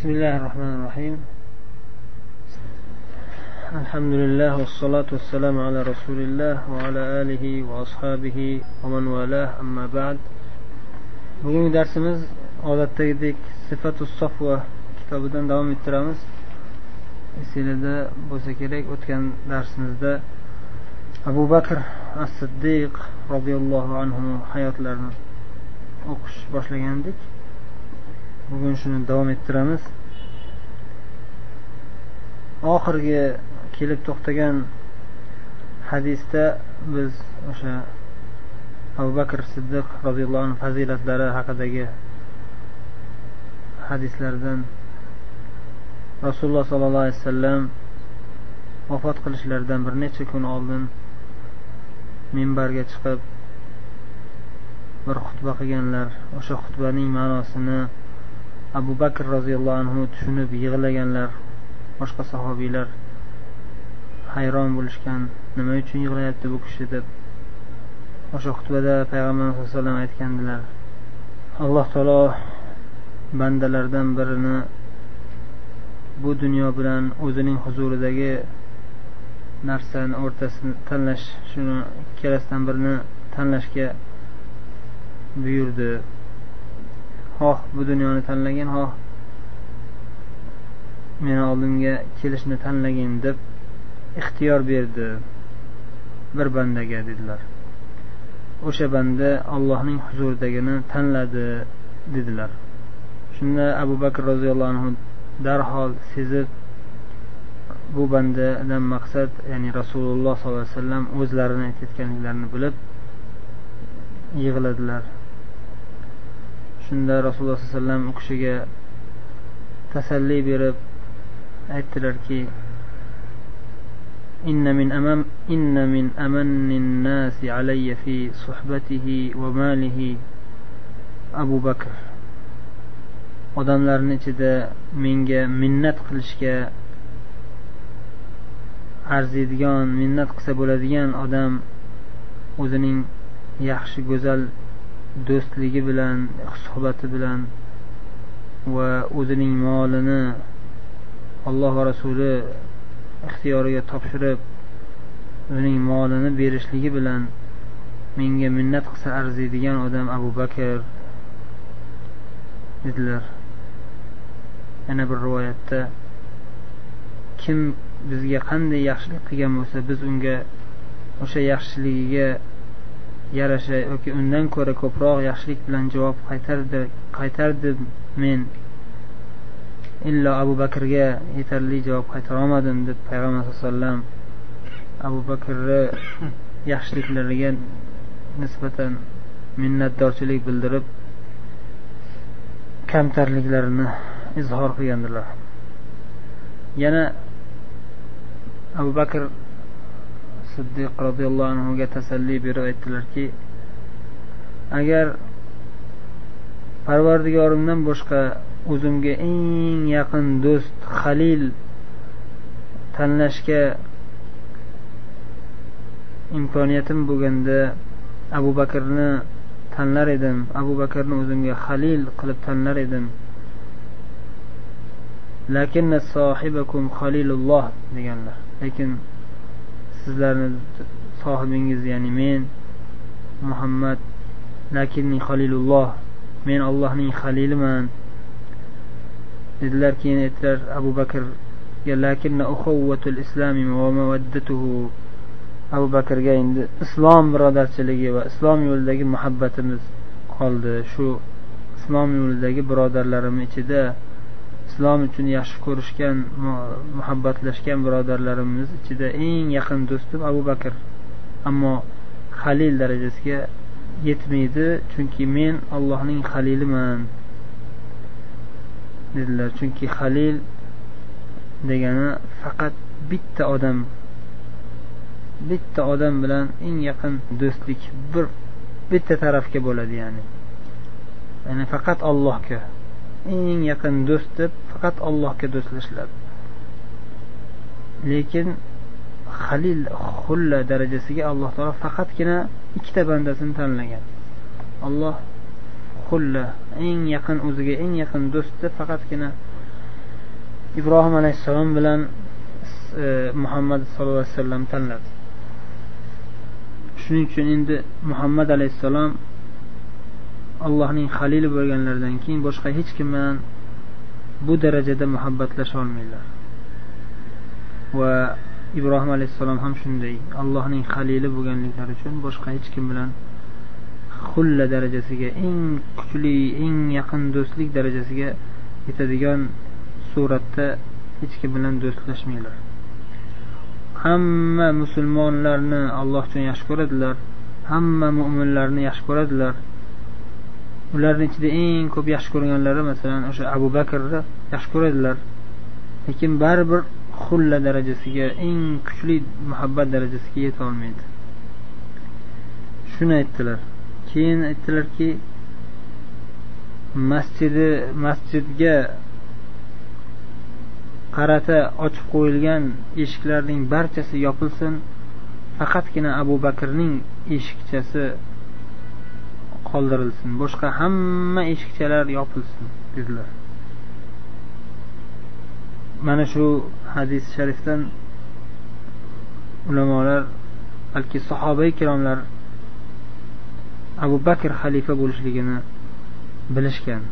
بسم الله الرحمن الرحيم الحمد لله والصلاة والسلام على رسول الله وعلى آله وأصحابه ومن والاه أما بعد bugungi darsimiz odatdagidek sifatu sofva kitobidan davom ettiramiz esinglarda bo'lsa kerak o'tgan darsimizda abu bakr as siddiq roziyallohu anhu hayotlarini o'qish boshlagandik Bugun shuni davom ettiramiz. Oxirgi kelib to'xtagan hadisda biz o'sha abu bakr siddiq roziyallohu anhu fazilatlari haqidagi hadislardan rasululloh sollallohu alayhi vasallam vafot qilishlaridan bir necha kun oldin minbarga chiqib bir xutba qilganlar. O'sha xutbaning ma'nosini abu bakr roziyallohu anhu tushunib yig'laganlar boshqa sahobiylar hayron bo'lishgan nima uchun yig'layapti bu kishi deb o'sha xutbada payg'ambar sallallohu alayhi vasallam aytgandilar. Alloh taolo bandalardan birini bu dunyo bilan o'zining huzuridagi narsani o'rtasini tanlash shuni ikkalasidan birini tanlashga buyurdi. Xoh bu dunyoni tanlagin xoh meni oldimga kelishni tanlagin deb ixtiyor berdi bir bandaga dedilar. O'sha banda allohning huzuridagini tanladi dedilar. Shunda abu bakr roziyallohu anhu darhol sezib bu bandadan maqsad ya'ni rasululloh sollallohu alayhi vasallam o'zlarini aytayotganliklarini bilib yig'ladilar. shunda rasululloh sollallohu alayhi vasallam u kishiga tasalli berib aytdilarki إن من أمام إن من أمن الناس علي في صحبته وماله أبو بكر odamlarni ichida menga minnat qilishga arziydigan minnat qilsa bo'ladigan odam o'zining yaxshi go'zal do'stligi bilan suhbati bilan va o'zining molini alloh va rasuli ixtiyoriga topshirib o'zining molini berishligi bilan menga minnat qilsa arziydigan odam abu bakr dedilar. Yana bir rivoyatda kim bizga qanday yaxshilik qilgan bo'lsa biz unga o'sha yaxshiligiga yarasha yoki undan ko'ra ko'proq yaxshilik bilan javob qaytardi qaytardim men. Illo abu bakrga yetarli javob qaytarolmadim deb payg'ambar sallallohu alayhi vasallam abu bakrni yaxshiliklariga nisbatan minnatdorchilik bildirib kamtarliklarini izhor qilgandilar. Yana abu bakr siddiq roziyallohu anhuga tasalli berib aytdilarki agar parvardigorimdan boshqa o'zimga eng yaqin do'st halil tanlashga imkoniyatim bo'lganda abu bakrni tanlar edim abu bakrni o'zimga halil qilib tanlar edim. Lakin sohibakum halilulloh deganlar. Lekin sizlarni sohibingiz ya'ni men muhammad lakinni halilulloh men allohning haliliman dedilar keyin aytdilar abu bakrga lakinna uxuvvatul islami va mavaddatuhu abu bakrga endi islom birodarchiligi va islom yo'lidagi muhabbatimiz qoldi. Shu islom yo'lidagi birodarlarim ichida islom uchun yaxshi ko'rishgan muhabbatlashgan birodarlarimiz ichida eng yaqin do'stim abu bakr. Ammo halil darajasiga yetmaydi chunki men allohning haliliman dedilar. Chunki halil degani faqat bitta odam bitta odam bilan eng yaqin do'stlik bir bitta tarafga bo'ladi ya'ni. Ya'ni faqat allohga. Eng yaqin do'st deb faqat allohga do'stlashiladi. Lekin halil xulla darajasiga alloh taolo faqatgina ikkita bandasini tanlagan. Alloh xulla eng yaqin o'ziga eng yaqin do'st deb faqatgina ibrohim alayhissalom bilan e, muhammad sallallohu alayhi vasallam tanladi. Shuning uchun endi muhammad alayhissalom allohning halili bo'lganlaridan keyin boshqa hech kim bilan bu darajada muhabbatlasha olmaydilar. Va ibrohim alayhissalom ham shunday allohning halili bo'lganliklari uchun boshqa hech kim bilan xulla darajasiga eng kuchli eng yaqin do'stlik darajasiga yetadigan suratda hech kim bilan do'stlashmanglar hamma musulmonlarni alloh uchun yaxshi ko'radilar hamma mo'minlarni yaxshi ko'radilar. Ularni ichida eng ko'p yaxshi ko'rganlari masalan o'sha abu bakrni yaxshi ko'radilar. Lekin baribir xulla darajasiga eng kuchli muhabbat darajasiga yetolmaydi shuni aytdilar. Keyin aytdilarki masjidi masjidga qarata ochib qo'yilgan eshiklarning barchasi yopilsin. Faqatgina abu bakrning eshikchasi qoldirilsin. Boshqa hamma eshikchalar yopilsin dedilar. Mana shu hadis sharifdan ulamolar balki sahoba ikromlar abu bakr xalifa bo'lishligini bilishgan.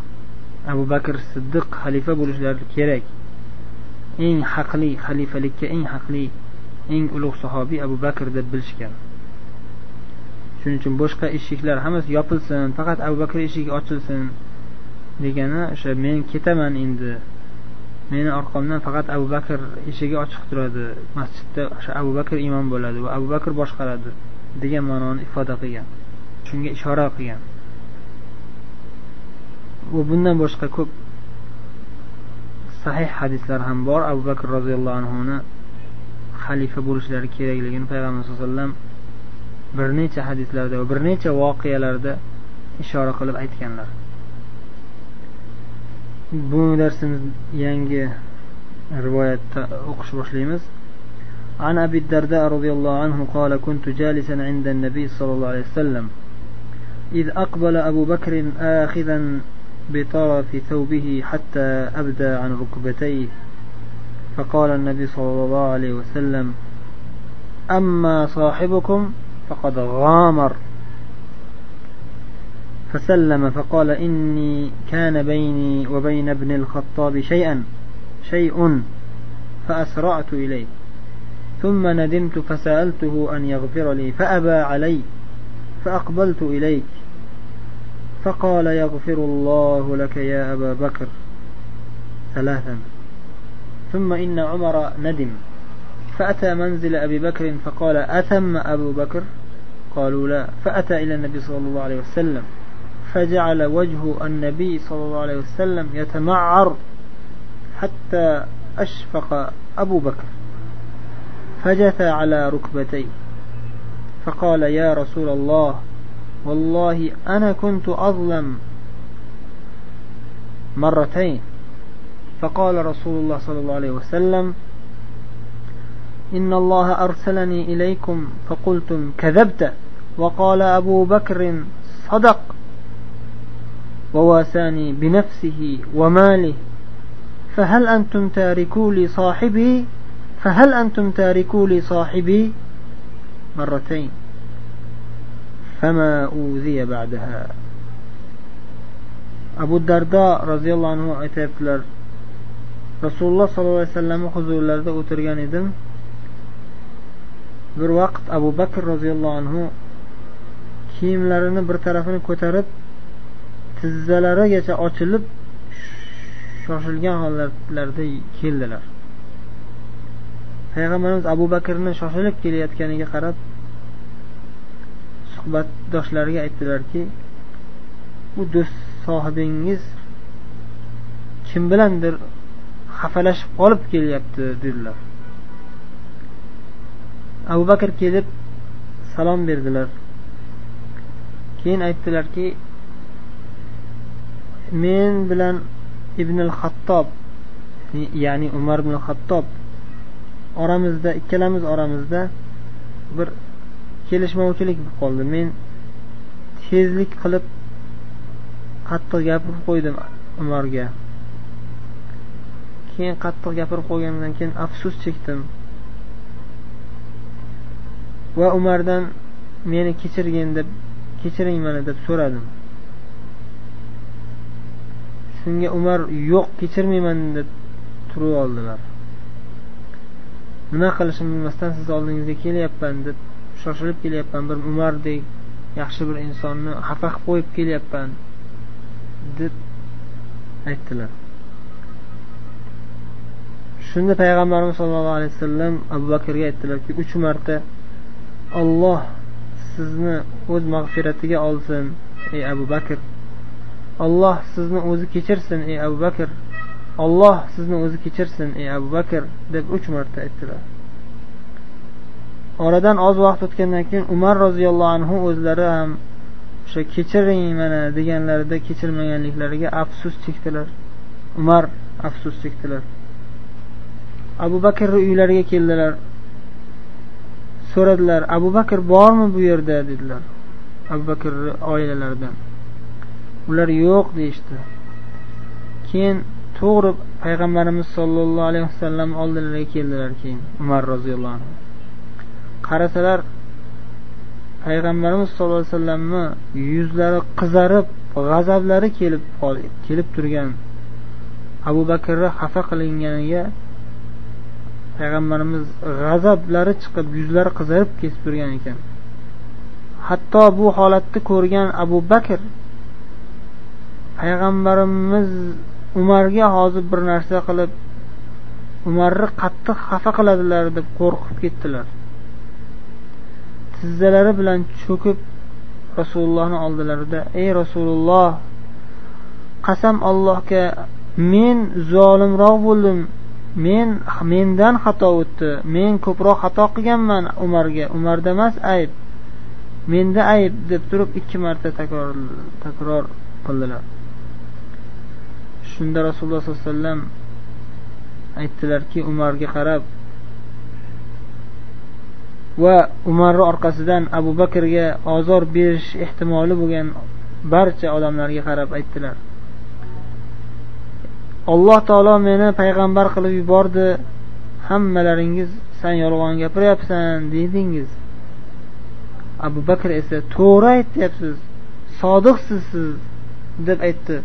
Abu bakr siddiq xalifa bo'lishlari kerak. Eng haqli xalifalikka eng haqli eng ulug' sahobiy abu bakr deb bilishgan. Shuning uchun boshqa eshiklar hammasi yopilsin faqat abu bakr eshigi ochilsin degani o'sha men ketaman endi. Meni orqamdan faqat abu bakr eshigi ochiq turadi. Masjidda o'sha abu bakr imom bo'ladi va abu bakr boshqaradi degan ma'noni ifoda qilgan. Shunga ishora qilgan. Va bundan boshqa ko'p sahih hadislar ham bor. Abu bakr roziyallohu anhuni xalifa bo'lishlari kerakligini payg'ambar sallallohu alayhi vasallam bir necha hadislarda va bir necha voqealarda ishora qilib aytganlar. Bu darsimiz yangi rivoyatda o'qish boshlaymiz. عن أبي الدرداء رضي الله عنه قال كنت جالسا عند النبي صلى الله عليه وسلم إذ أقبل أبو بكر آخذا بطرف ثوبه حتى أبدى عن ركبتيه فقال النبي صلى الله عليه وسلم أما صاحبكم فقد غامر. فسلم فقال إني كان بيني وبين ابن الخطاب شيئا شيء فأسرعت إليه. ثم ندمت فسألته أن يغفر لي فأبى علي فأقبلت إليك. فقال يغفر الله لك يا أبا بكر. ثلاثا. ثم إن عمر ندم فأتى منزل أبي بكر فقال أثم أبو بكر؟ قالوا لا. فأتى إلى النبي صلى الله عليه وسلم فجعل وجه النبي صلى الله عليه وسلم يتمعر حتى أشفق أبو بكر فجثى على ركبتيه فقال يا رسول الله والله أنا كنت أظلم مرتين. فقال رسول الله صلى الله عليه وسلم إن الله أرسلني إليكم فقلتم كذبت وقال أبو بكر صدق وواساني بنفسه وماله فهل أنتم تاركوا لي صاحبي فهل أنتم تاركوا لي صاحبي مرتين فما أوذي بعدها abu dardo roziyallohu anhu aytyaptilar rasululloh sollallohu alayhi vasallamni huzurlarida o'tirgan edim bir vaqt abu bakr roziyallohu anhu kiyimlarini bir tarafini ko'tarib tizzalarigacha ochilib shoshilgan holatlarda keldilar. Payg'ambarimiz abu bakrni shoshilib kelayotganiga qarab suhbatdoshlariga aytdilarki bu do'st sohibingiz kim bilandir xafalashib qolib kelyapti dedilar. Abu bakr kelib salom berdilar. Keyin aytdilarki men bilan ibn al xattob ya'ni umar ibn xattob oramizda ikkalamiz oramizda bir kelishmovchilik bo'lib qoldi. Men tezlik qilib qattiq gapirib qo'ydim umarga. Keyin qattiq gapirib qo'ygandan keyin afsus chekdim. Va umardan meni kechirgin deb kechiring mani deb so'radim. Shunga umar yo'q kechirmayman deb turib oldilar. Nima qilishimni bilmasdan sizni oldingizga kelyapman deb shoshilib kelyapman. Bir umardek yaxshi bir insonni xafa qilib qo'yib kelyapman deb aytdilar. Shunda payg'ambarimiz sollallohu alayhi vasallam abu bakrga aytdilarki uch marta olloh sizni o'z mag'firatiga olsin ey abu bakr. Olloh sizni o'zi kechirsin ey abu bakr. Olloh sizni o'zi kechirsin ey abu bakr deb uch marta aytdilar. Oradan oz vaqt o'tgandan keyin umar roziyallohu anhu o'zlari ham o'sha kechiring mana deganlarida kechirmaganliklariga afsus chekdilar. Umar afsus chekdilar. Abu bakrni uylariga keldilar. So'radilar abu bakr bormi bu yerda? dedilar abu bakrni oilalaridan. Ular yo'q deyishdi. Keyin to'g'ri payg'ambarimiz sollallohu alayhi vasallam oldilariga keldilar keyin umar roziyallohu anhu. Qarasalar payg'ambarimiz sollallohu alayhi vasallamni yuzlari qizarib g'azablari kelib kelib turgan abu bakrni xafa qilinganiga payg'ambarimiz g'azablari chiqib yuzlari qizarib ketib turgan ekan. Hatto bu holatni ko'rgan abu bakr payg'ambarimiz umarga hozir bir narsa qilib umarni qattiq xafa qiladilar deb qo'rqib ketdilar. Tizzalari bilan cho'kib rasulullohni oldilarida ey rasululloh qasam allohga men zolimroq bo'ldim. Men mendan xato o'tdi. Men ko'proq xato qilganman umarga. Umarda emas ayb. Menda ayb deb turib ikki marta takror takror qildilar. Shunda rasululloh sollallohu alayhi vasallam aytdilarki umarga qarab va umarni orqasidan abu bakrga ozor berish ehtimoli bo'lgan barcha odamlarga qarab aytdilar. Alloh taolo meni payg'ambar qilib yubordi. Hammalaringiz san yolg'on gapiryapsan dedingiz abu bakr esa to'g'ri aytyapsiz sodiqsiz siz deb aytdi.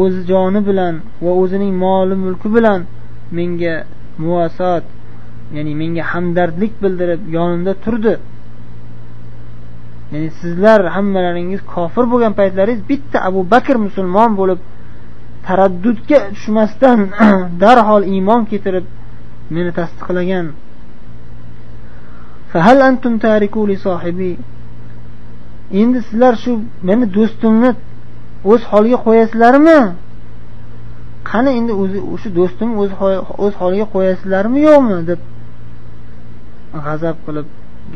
O'z joni bilan va o'zining moli mulki bilan menga muvasot ya'ni menga hamdardlik bildirib yonimda turdi. Ya'ni sizlar hammalaringiz kofir bo'lgan paytlaringiz bitta abu bakr musulmon bo'lib taraddudga tushmasdan darhol iymon keltirib meni tasdiqlagan. Endi sizlar shu meni do'stimni o'z holiga qo'yasizlarmi? Qani endi o'zi o'sha do'stimni o'z holiga qo'yasizlarmi yo'qmi? deb g'azab qilib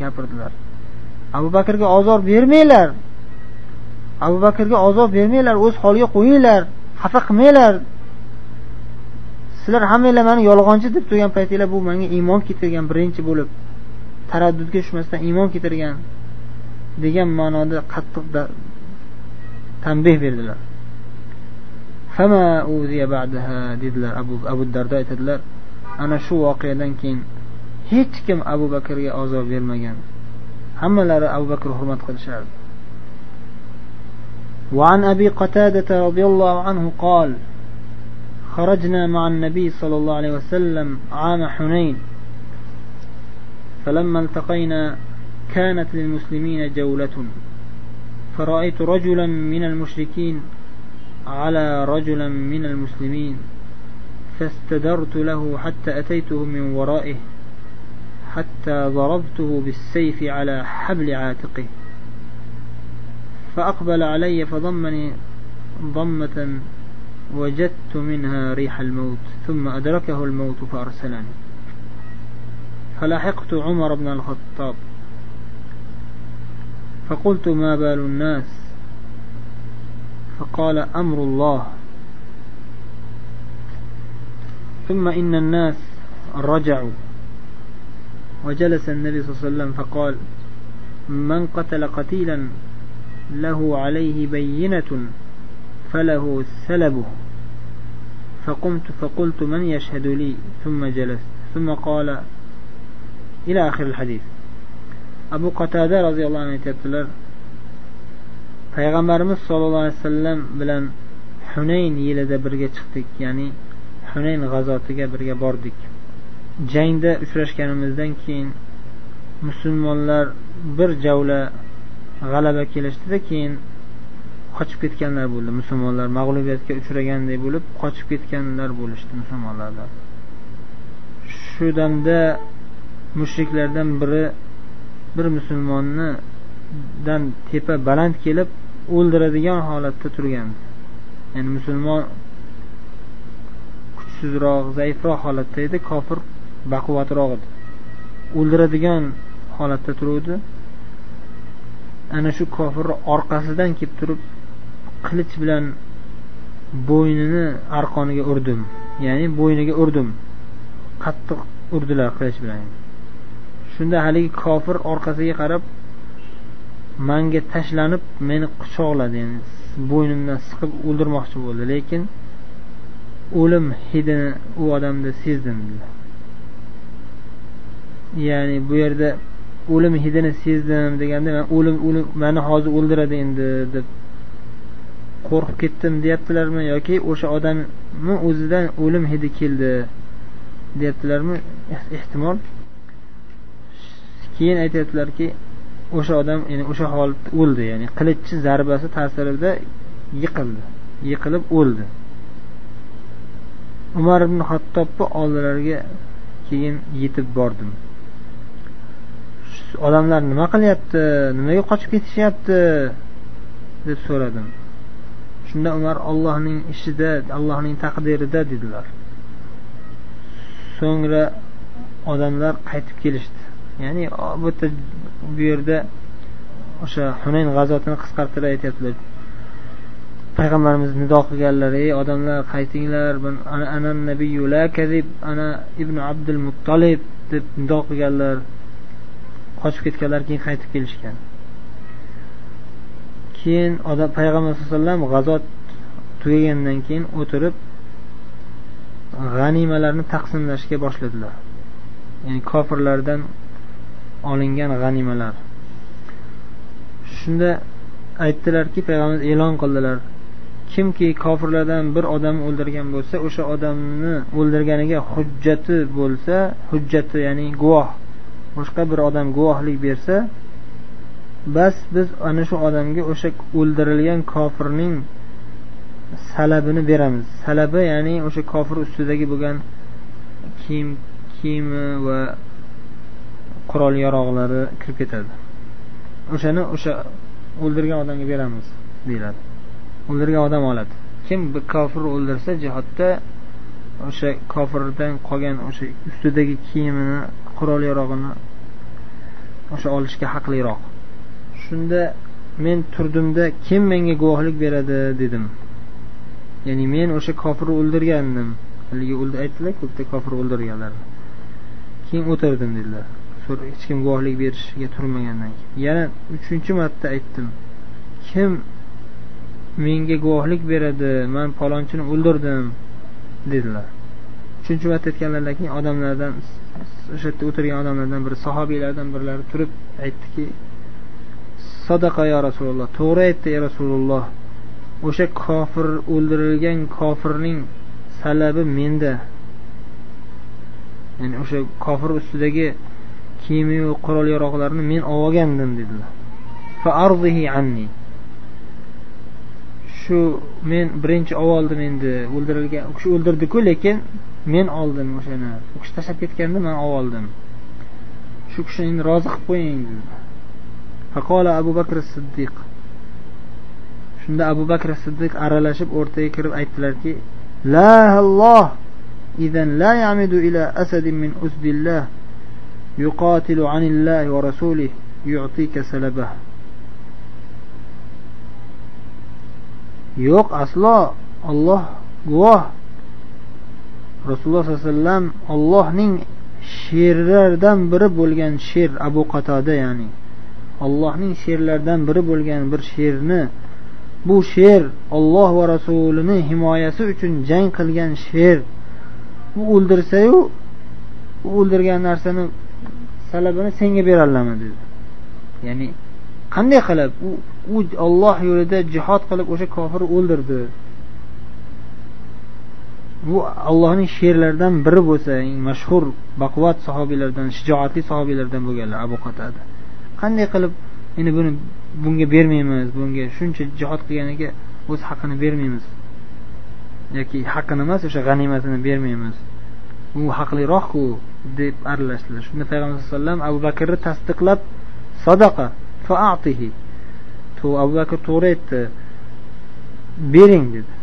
gapirdilar. Abu bakrga ozor bermanglar. Abu bakrga ozor bermanglar o'z holiga qo'yinglar xafa qilmanglar. Sizlar hammanglar mani yolg'onchi deb turgan paytinglar bu menga iymon keltirgan birinchi bo'lib. Taraddudga tushmasdan iymon keltirgan degan ma'noda qattiq tanbeh berdilar. Dedilar abu abu dardo aytadilar. Ana shu voqeadan keyin hech kim abu bakrga ozor bermagan. Hammalari abu bakr hurmat qilishardi وعن أبي قتادة رضي الله عنه قال خرجنا مع النبي صلى الله عليه وسلم عام حنين. فلما التقينا كانت للمسلمين جولة. فرأيت رجلا من المشركين على رجلا من المسلمين فاستدرت له حتى أتيته من ورائه. حتى ضربته بالسيف على حبل عاتقه. فأقبل علي فضمني ضمة وجدت منها ريح الموت ثم أدركه الموت فأرسلني. فلاحقت عمر بن الخطاب. فقلت ما بال الناس؟ فقال أمر الله. ثم إن الناس رجعوا. وجلس النبي صلى الله عليه وسلم فقال من قتل قتيلا له عليه بينة فله سلبه فقمت فقلت من يشهد لي ثم جلست ثم قال إلى آخر الحديث أبو قتادة رضي الله عنه يتبتلر Peygamberimiz صلى الله عليه وسلم bilen حنين yilede birge çıktık. يعني حنين gazatıge birge bordik. Jangda uchrashganimizdan keyin musulmonlar bir javla g'alaba kelishdida keyin qochib ketganlar bo'ldi. Musulmonlar mag'lubiyatga uchraganday bo'lib qochib ketganlar bo'lishdi musulmonlardan shu damda mushriklardan biri bir musulmonni dan tepa baland kelib o'ldiradigan holatda turgan ya'ni musulmon kuchsizroq zaifroq holatda edi. Kofir baquvvatroq edi o'ldiradigan holatda turuvdi. Ana shu kofirni orqasidan kelib turib qilich bilan bo'ynini arqoniga urdim. Ya'ni bo'yniga urdim. Qattiq urdilar qilich bilan. Shunda haligi kofir orqasiga qarab manga tashlanib meni quchoqladi yani bo'ynimdan siqib o'ldirmoqchi bo'ldi lekin o'lim hidini u odamda sezdim ya'ni bu yerda o'lim hidini sezdim deganda man o'lim o'lim mani hozir o'ldiradi endi deb qo'rqib ketdim deyaptilarmi? Yoki o'sha odamni o'zidan o'lim hidi keldi deyaptilarmi? Ehtimol keyin aytyaptilarki o'sha odam ya'ni o'sha holatda o'ldi ya'ni qilichni zarbasi ta'sirida yiqildi yiqilib o'ldi. Umar ibn hattobni oldilariga keyin yetib bordim. Odamlar nima qilyapti nimaga qochib ketishyapti deb so'radim. Shunda umar ollohning ishida allohning taqdirida dedilar. So'ngra odamlar qaytib kelishdi. Ya'ni bu yerda bu yerda o'sha hunayn g'azotini qisqartirib aytyaptilar. Payg'ambarimiz nido qilganlar ey odamlar qaytinglar ana nabiyu la kazib ana ibn abdul muttolib deb nido qilganlar. Qochib ketganlar keyin qaytib kelishgan. Keyin odam payg'ambar sallallohu alayhi vasallam g'azot tugagandan keyin o'tirib g'animalarni taqsimlashga boshladilar. Ya'ni kofirlardan olingan g'animalar. Shunda aytdilarki payg'ambarimiz e'lon qildilar. Kimki kofirlardan bir odam o'ldirgan bo'lsa o'sha odamni o'ldirganiga hujjati bo'lsa hujjati ya'ni guvoh boshqa bir odam guvohlik bersa bas biz ana shu odamga o'sha o'ldirilgan kofirning salabini beramiz. Salabi ya'ni o'sha kofir ustidagi bo'lgan kiyim kiyimi va qurol yarog'lari kirib ketadi. O'shani o'sha o'ldirgan odamga beramiz deyiladi. O'ldirgan odam oladi. Kim bir kofir o'ldirsa jihodda o'sha kofirdan qolgan o'sha ustidagi kiyimini qurol yarog'ini o'sha olishga haqliroq. Shunda men turdimda kim menga guvohlik beradi dedim. Ya'ni men o'sha kofirni o'ldirgandim. Haligi aytdilar ko'pda kofir o'ldirganlar keyin o'tirdim dedilar. Hech kim guvohlik berishga turmagandan keyin. Yana uchinchi marta aytdim. Kim menga guvohlik beradi? Man palonchini o'ldirdim dedilar. Uchinchi marta aytganlaridan keyin odamlardan o'sha yerda o'tirgan odamlardan biri sahobiylardan birlari turib aytdiki sadaqa yo rasululloh to'g'ri aytdi ey rasululloh. O'sha kofir o'ldirilgan kofirning salabi menda. Ya'ni o'sha kofir ustidagi kiyimiyu qurol yarog'larni men olgandim dedilar. Anni. Shu men birinchi oldim endi o'ldirilgan u kishi o'ldirdiku lekin men oldim o'shani u kishi tashlab ketganda man oldim shu kishini endi rozi qilib qo'ying faqola abu bakr siddiq shunda abu bakr siddiq aralashib o'rtaga kirib aytdilarki la alloh إذا لا يعمد إلى أسد من أسد الله يقاتل عن الله ورسوله يعطيك سلبه yo'q aslo olloh guvoh Rasululloh sollallohu alayhi vasallam ollohning sherlaridan biri bo'lgan sher abu qatoda ya'ni ollohning sherlaridan biri bo'lgan bir sherni bu sher olloh va rasulini himoyasi uchun jang qilgan sher. U o'ldirsayu u o'ldirgan narsani salabini senga berolami dedi. Ya'ni qanday qilib? U u olloh yo'lida jihod qilib o'sha kofirni o'ldirdi. Bu allohning she'rlaridan biri bo'lsa mashhur baquvvat sahobiylardan shijoatli sahobiylardan bo'lganlar abu qatada. Qanday qilib endi buni bunga bermaymiz bunga shuncha jihod qilganiga o'z haqqini bermaymiz? Yoki haqqini emas o'sha g'animatini bermaymiz. U haqliroqku deb aralashdilar. Shunda payg'ambar sallallohu alayhi vasallam abu bakrni tasdiqlab sadaqa faatihi abu bakr to'g'ri aytdi bering dedi.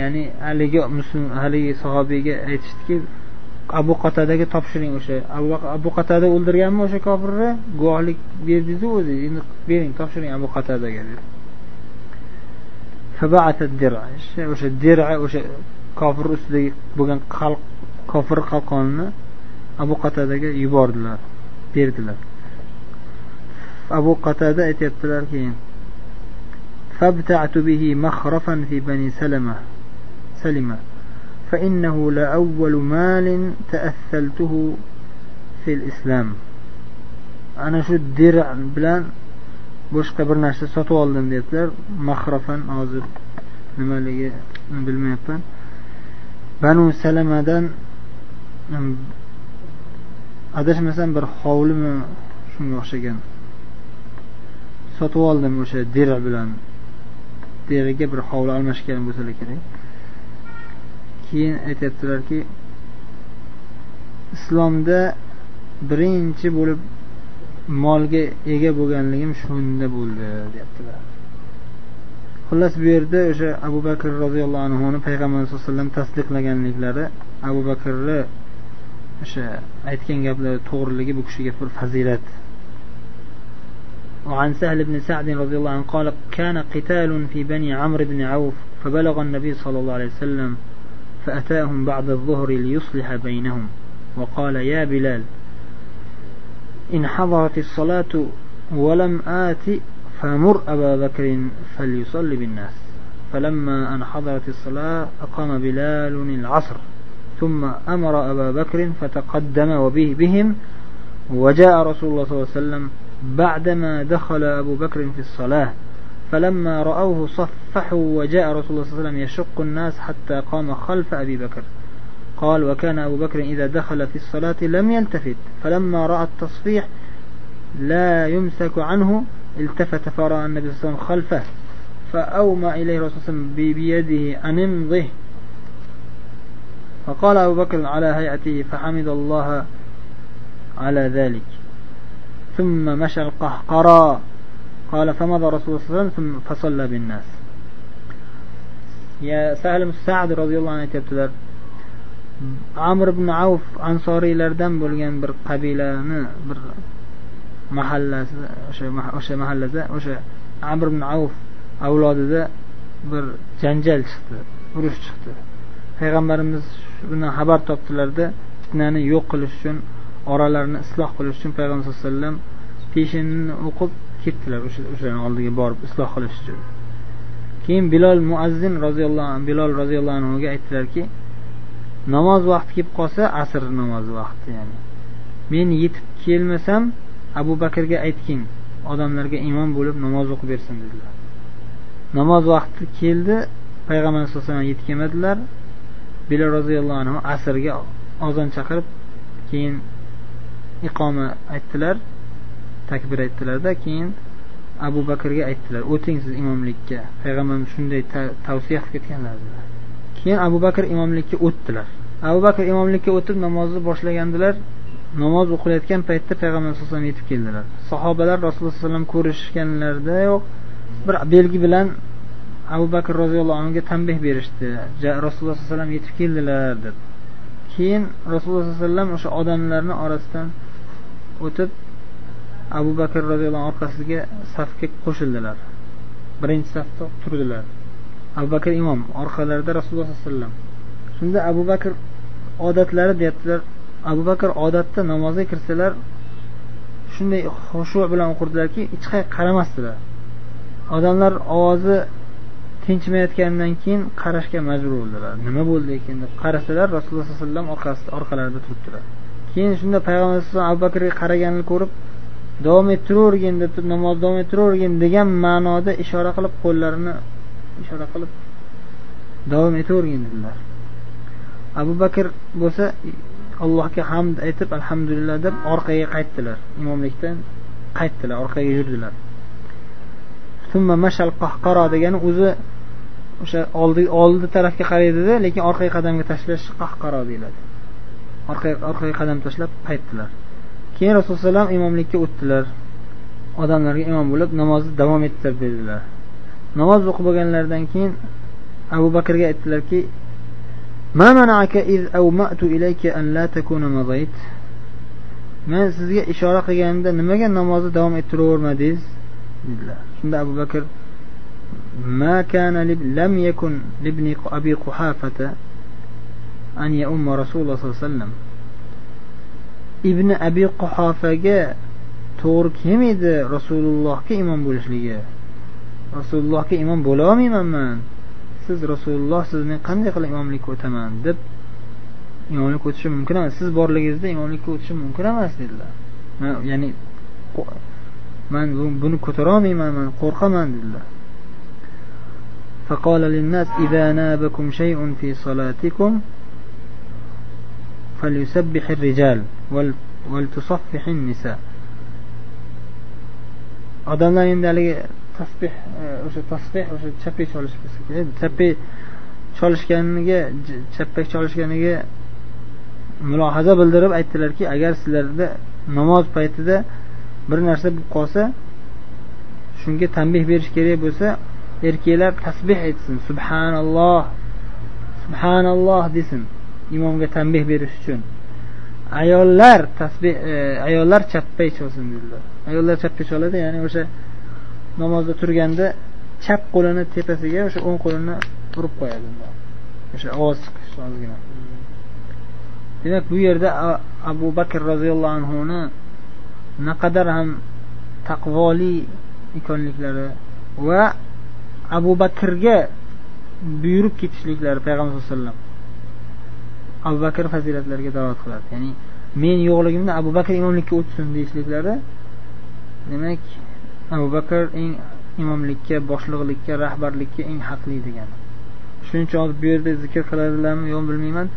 Ya'ni haligi muslim haligi sahobiyga aytishdiki abu qatadaga topshiring o'sha. Abu qatada o'ldirganmi o'sha kofirni? Guvohlik berdingizu o'zi? Endi bering topshiring abu qatadaga dedi o'sha dira o'sha kofir ustidagi bo'lgan kofir qalqonni abu qatadaga yubordilar berdilar. Abu qatada aytyaptilar keyin فابتعت به مخرفا في بني سلمة سلمة فإنه لأول مال تأثلته في الإسلام أنا شو الدرع بلان boshqa bir narsa sotib oldim deyaptilar mahrafan hozir nimaligi bilmayapman banu salamadan adashmasam bir hovlimi shunga o'xshagan sotib oldim o'sha dira bilan deraga bir hovli almashgan bo'lsalar kerak keyin aytyaptilarki islomda birinchi bo'lib molga ega bo'lganligim shunda bo'ldi deyaptilar xullas bu yerda o'sha abu bakr roziyallohu anhuni payg'ambar sallallohu alayhi vasallam tasdiqlaganliklari abu bakrni o'sha aytgan gaplari to'g'riligi bu kishiga bir fazilat وعن سهل بن سعد رضي الله عنه قال كان قتال في بني عمرو بن عوف فبلغ النبي صلى الله عليه وسلم فأتاهم بعد الظهر ليصلح بينهم. وقال يا بلال إن حضرت الصلاة ولم آت فمر أبا بكر فليصلي بالناس. فلما أن حضرت الصلاة أقام بلال العصر ثم أمر أبا بكر فتقدم وبه بهم وجاء رسول الله صلى الله عليه وسلم بعدما دخل أبو بكر في الصلاة. فلما رأوه صفحوا وجاء رسول الله صلى الله عليه وسلم يشق الناس حتى قام خلف أبي بكر. قال وكان أبو بكر إذا دخل في الصلاة لم يلتفت فلما رأى التصفيح لا يمسك عنه التفت فرأى النبي صلى الله عليه وسلم خلفه فأومى إليه الرسول صلى الله عليه وسلم بيده أن امضه فقال أبو بكر على هيئته فحمد الله على ذلك. ثم مشى القهقرى قال فمضى رسول الله صلى الله عليه وسلم فصلى بالناس يا سهل سعد رضي الله عنه aytyaptilar amr ibn avf ansoriylardan bo'lgan bir qabilani bir mahallasi o'sha o'sha mahallada o'sha amr ibn avf avlodida bir janjal chiqdi urush chiqdi payg'ambarimiz bundan xabar topdilarda fitnani yo'q qilish uchun oralarini isloh qilish uchun payg'ambar sallallohu alayhi vasallam peshinni o'qib ketdilar o'shalarni oldiga borib isloh qilish uchun. Keyin bilol muazzin roziyallohu anhu bilol roziyallohu anhuga aytdilarki namoz vaqti kelib qolsa asr namozi vaqti ya'ni. Men yetib kelmasam abu bakrga aytgin odamlarga imom bo'lib namoz o'qib bersin dedilar. Namoz vaqti keldi payg'ambar sallallohu alayhi vasallam yetib kelmadilar bilol roziyallohu anhu asrga ozon chaqirib keyin iqoma aytdilar. Takbir aytdilarda keyin abu bakrga aytdilar o'ting siz imomlikka payg'ambarimiz shunday tavsiya qilib ketganlar keyin abu bakr imomlikka o'tdilar. Abu bakr imomlikka o'tib namozni boshlagandilar namoz o'qilayotgan paytda payg'ambar alayhi vasallam yetib keldilar. Sahobalar rasululloh sallallohu alayhi vasallam ko'rishganlarida yo'q bir belgi bilan abu bakr roziyallohu anhuga tanbeh berishdi. Rasululloh sallallohu alayhi vasallam yetib keldilar deb. Keyin rasululloh sallallohu alayhi vasallam o'sha odamlarni orasidan o'tib abu bakr roziyallohu anhu orqasiga safga qo'shildilar. Birinchi safda turdilar. Abu bakr imom orqalarida rasululloh sallallohu alayhi vasallam. Shunda abu bakr odatlari deyaptilar. Abu bakr odatda namozga kirsalar shunday xushu bilan o'qirdilarki hech qayerga qaramasdilar. Odamlar ovozi tinchimayotganidan keyin qarashga majbur bo'ldilar. Nima bo'ldi ekan deb qarasalar rasululloh sallallohu alayhi vasallam orqasida orqalarida turibdilar. Keyin shunda payg'ambar alayhisalom abu bakrga qaraganini ko'rib davom ettiravergin deb namoz davom ettiravergin degan ma'noda ishora qilib qo'llarini ishora qilib davom etavergin dedilar. Abu bakr bo'lsa allohga hamd aytib alhamdulillah deb orqaga qaytdilar. Imomlikdan qaytdilar orqaga yurdilar. Mashal qahqaro degani o'zi o'sha oldi oldi tarafga qaraydida lekin orqaga qadamga tashlash qahqaro deyiladi. Orqaga orqaga qadam tashlab qaytdilar. keyin rasululloh alayhivasallam imomlikka o'tdilar odamlarga imom bo'lib namozni davom ettir dedilar namoz o'qib bo'lganlaridan keyin abu bakrga aytdilarki men sizga ishora qilganimda nimaga namozni davom ettiravermadingiz dedilar shunda abu bakr ما كان لم يكن لابن أبي قحافة أن يؤم رسول الله صلى الله عليه وسلم ibn abi quhofaga to'g'ri kelmaydi rasulullohga imom bo'lishligi rasulullohga imom bo'lolmayman man siz rasululloh sizni qanday qilib imomlikka o'taman deb imomlikka o'tishim mumkin emas siz borligingizda imomlikka o'tishim mumkin emas dedilar ya'ni man buni ko'tarolmayman man qo'rqaman dedilar فقال للناس إذا نابكم شيء في صلاتكم فليسبح الرجال ولتصفح النساء odamlar endi haligi tasbeh o'sha tasbeh o'sha chappak cholish bo'lsa kerak chappak cholishganiga chappak cholishganiga mulohaza bildirib aytdilarki agar sizlarda namoz paytida bir narsa bo'lib qolsa shunga tanbeh berish kerak bo'lsa erkaklar tasbeh aytsin subhanalloh subhanalloh desin Imomga tanbeh berish uchun. Ayollar tasbeh e, ayollar chappay cholsin dedilar. Ayollar chappay choladi ya'ni o'sha namozda turganda chap qo'lini tepasiga o'sha o'ng qo'lini urib qo'yadi. O'sha ovoz chiqish ozgina. Demak bu yerda abu bakr roziyallohu anhuni naqadar ham taqvoli ekanliklari va abu bakrga buyurib ketishliklari payg'ambar sallallohu alayhi vasallam abu bakr fazilatlariga da'vat qiladi. Ya'ni men yo'qligimda abu bakr imomlikka o'tsin deyishliklari demak abu bakr eng imomlikka boshliqlikka rahbarlikka eng haqli degani shuning uchun bu yerda zikr qiladilarmi yo'q bilmayman.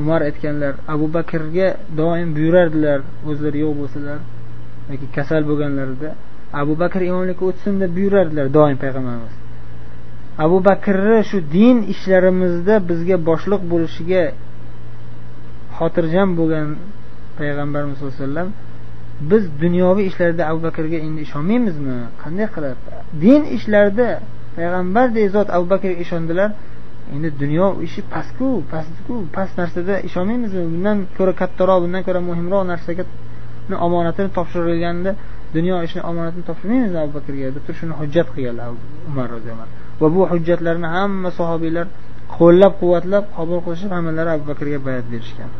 Umar aytganlar abu bakrga doim buyurardilar o'zlari yo'q bo'lsalar yoki kasal bo'lganlarida abu bakr imomlikka o'tsin deb buyurardilar doim payg'ambarimiz. Abu bakrni shu din ishlarimizda bizga boshliq bo'lishiga xotirjam bo'lgan payg'ambarimiz sallallohu alayhi vasallam biz dunyoviy ishlarda abu bakrga endi ishonmaymizmi? Qanday qilib? Din ishlarida payg'ambardek zot abu bakrga ishondilar endi dunyo ishi pastku pastku past narsada ishonmaymizmi? Bundan ko'ra kattaroq bundan ko'ra muhimroq narsaga omonatini topshirilganda dunyo ishini omonatini topshirmaymizmi abu bakrga? Deb turib shuni hujjat qilganlar umar roziyallohu anhu. Va bu hujjatlarni hamma sahobiylar qo'llab quvvatlab qabul qilishib hammalari abu bakrga bayat berishgan.